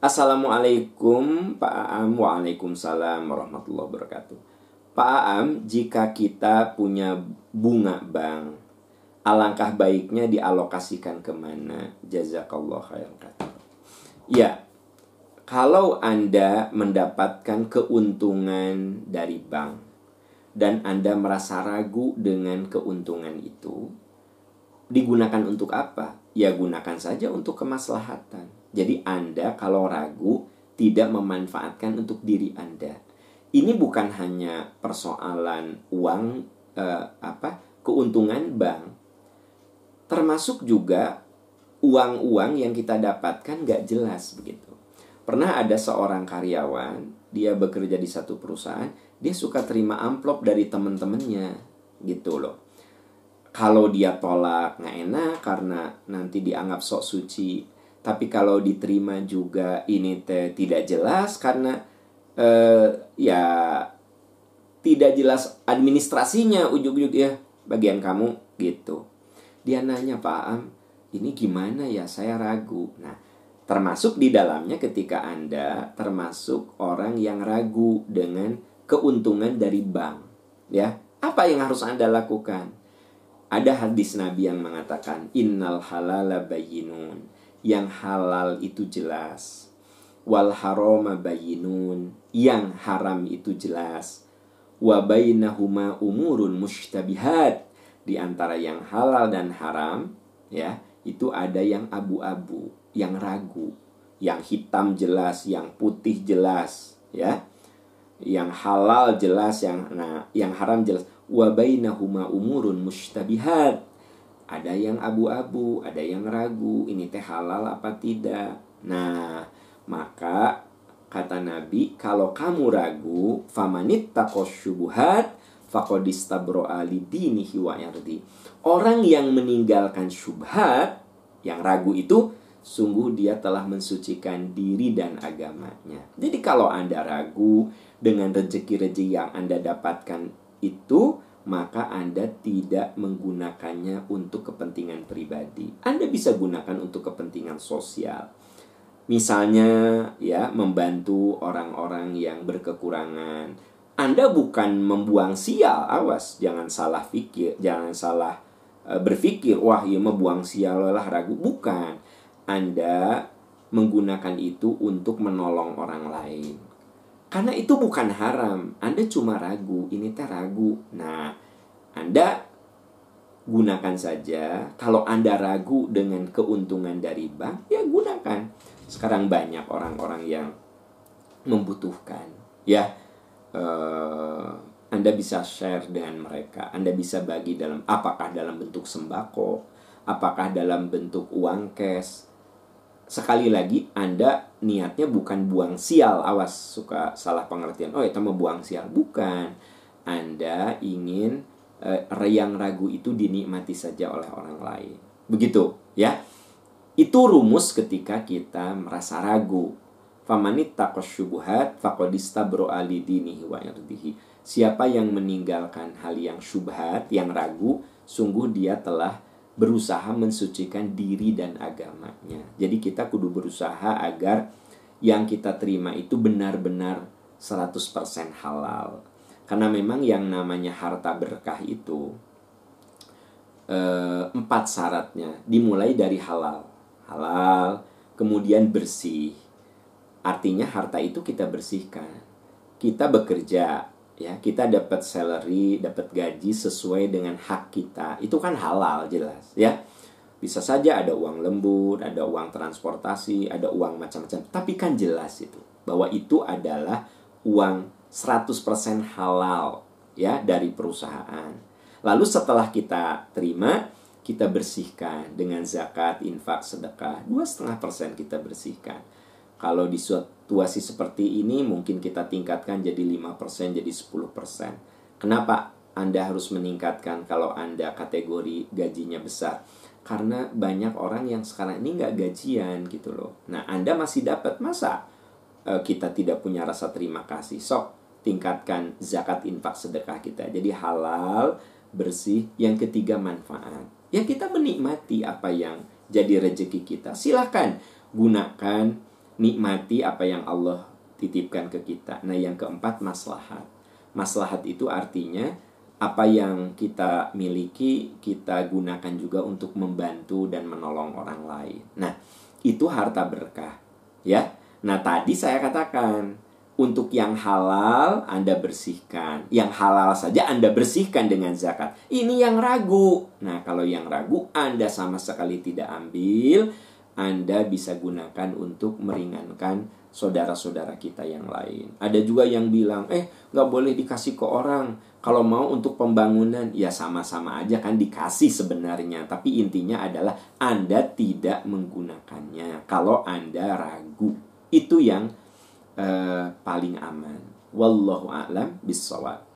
Assalamualaikum Pak Aam. Waalaikumsalam warahmatullahi wabarakatuh. Pak Aam jika kita punya bunga bank Alangkah baiknya dialokasikan ke mana? Jazakallah khairan Ya Kalau Anda mendapatkan keuntungan dari bank Dan Anda merasa ragu dengan keuntungan itu Digunakan untuk apa? Ya gunakan saja untuk kemaslahatan jadi Anda kalau ragu tidak memanfaatkan untuk diri Anda. Ini bukan hanya persoalan uang eh, apa keuntungan bank, termasuk juga uang-uang yang kita dapatkan gak jelas begitu. Pernah ada seorang karyawan, dia bekerja di satu perusahaan, dia suka terima amplop dari teman-temannya gitu loh. Kalau dia tolak nggak enak karena nanti dianggap sok suci tapi kalau diterima juga ini teh tidak jelas karena eh, ya tidak jelas administrasinya ujuk-ujuk ya bagian kamu gitu. Dia nanya Pak Am ini gimana ya? Saya ragu. Nah termasuk di dalamnya ketika anda termasuk orang yang ragu dengan keuntungan dari bank ya. Apa yang harus anda lakukan? Ada hadis Nabi yang mengatakan innal halala bayinun yang halal itu jelas. Wal haroma bayinun yang haram itu jelas. Wa bainahuma umurun mushtabihat di antara yang halal dan haram ya itu ada yang abu-abu yang ragu yang hitam jelas yang putih jelas ya. Yang halal jelas yang nah yang haram jelas. Wa bainahuma umurun mushtabihat ada yang abu-abu, ada yang ragu, ini teh halal apa tidak. Nah, maka kata Nabi, kalau kamu ragu, famanit takos syubuhat, fakodistabro ali dinihi wa Orang yang meninggalkan syubhat, yang ragu itu, sungguh dia telah mensucikan diri dan agamanya. Jadi kalau Anda ragu dengan rezeki-rezeki yang Anda dapatkan itu, maka Anda tidak menggunakannya untuk kepentingan pribadi. Anda bisa gunakan untuk kepentingan sosial. Misalnya ya membantu orang-orang yang berkekurangan. Anda bukan membuang sial, awas, jangan salah pikir, jangan salah e, berpikir, wah ya membuang sial lah ragu, bukan. Anda menggunakan itu untuk menolong orang lain karena itu bukan haram. Anda cuma ragu, ini teh ragu. Nah, Anda gunakan saja. Kalau Anda ragu dengan keuntungan dari bank, ya gunakan. Sekarang banyak orang-orang yang membutuhkan, ya. Uh, anda bisa share dengan mereka. Anda bisa bagi dalam apakah dalam bentuk sembako, apakah dalam bentuk uang cash, sekali lagi Anda niatnya bukan buang sial, awas suka salah pengertian. Oh, itu mau buang sial, bukan. Anda ingin eh, yang ragu itu dinikmati saja oleh orang lain. Begitu, ya. Itu rumus ketika kita merasa ragu. Famanit fakodista bro ali dinihi wa Siapa yang meninggalkan hal yang syubhat, yang ragu, sungguh dia telah berusaha mensucikan diri dan agamanya. Jadi kita kudu berusaha agar yang kita terima itu benar-benar 100% halal. Karena memang yang namanya harta berkah itu eh, empat syaratnya dimulai dari halal. Halal, kemudian bersih. Artinya harta itu kita bersihkan. Kita bekerja, ya kita dapat salary dapat gaji sesuai dengan hak kita. Itu kan halal jelas. Ya bisa saja ada uang lembut ada uang transportasi ada uang macam-macam. Tapi kan jelas itu bahwa itu adalah uang 100% halal ya dari perusahaan. Lalu setelah kita terima kita bersihkan dengan zakat infak sedekah. Dua setengah persen kita bersihkan kalau di situasi seperti ini mungkin kita tingkatkan jadi 5% jadi 10%. Kenapa Anda harus meningkatkan kalau Anda kategori gajinya besar? Karena banyak orang yang sekarang ini nggak gajian gitu loh. Nah Anda masih dapat masa e, kita tidak punya rasa terima kasih. Sok tingkatkan zakat infak sedekah kita. Jadi halal, bersih. Yang ketiga manfaat. Ya kita menikmati apa yang jadi rezeki kita. Silahkan gunakan nikmati apa yang Allah titipkan ke kita. Nah, yang keempat maslahat. Maslahat itu artinya apa yang kita miliki kita gunakan juga untuk membantu dan menolong orang lain. Nah, itu harta berkah, ya. Nah, tadi saya katakan untuk yang halal Anda bersihkan. Yang halal saja Anda bersihkan dengan zakat. Ini yang ragu. Nah, kalau yang ragu Anda sama sekali tidak ambil, Anda bisa gunakan untuk meringankan saudara-saudara kita yang lain. Ada juga yang bilang, eh nggak boleh dikasih ke orang. Kalau mau untuk pembangunan, ya sama-sama aja kan dikasih sebenarnya. Tapi intinya adalah Anda tidak menggunakannya. Kalau Anda ragu, itu yang uh, paling aman. Wallahu a'lam bishawab.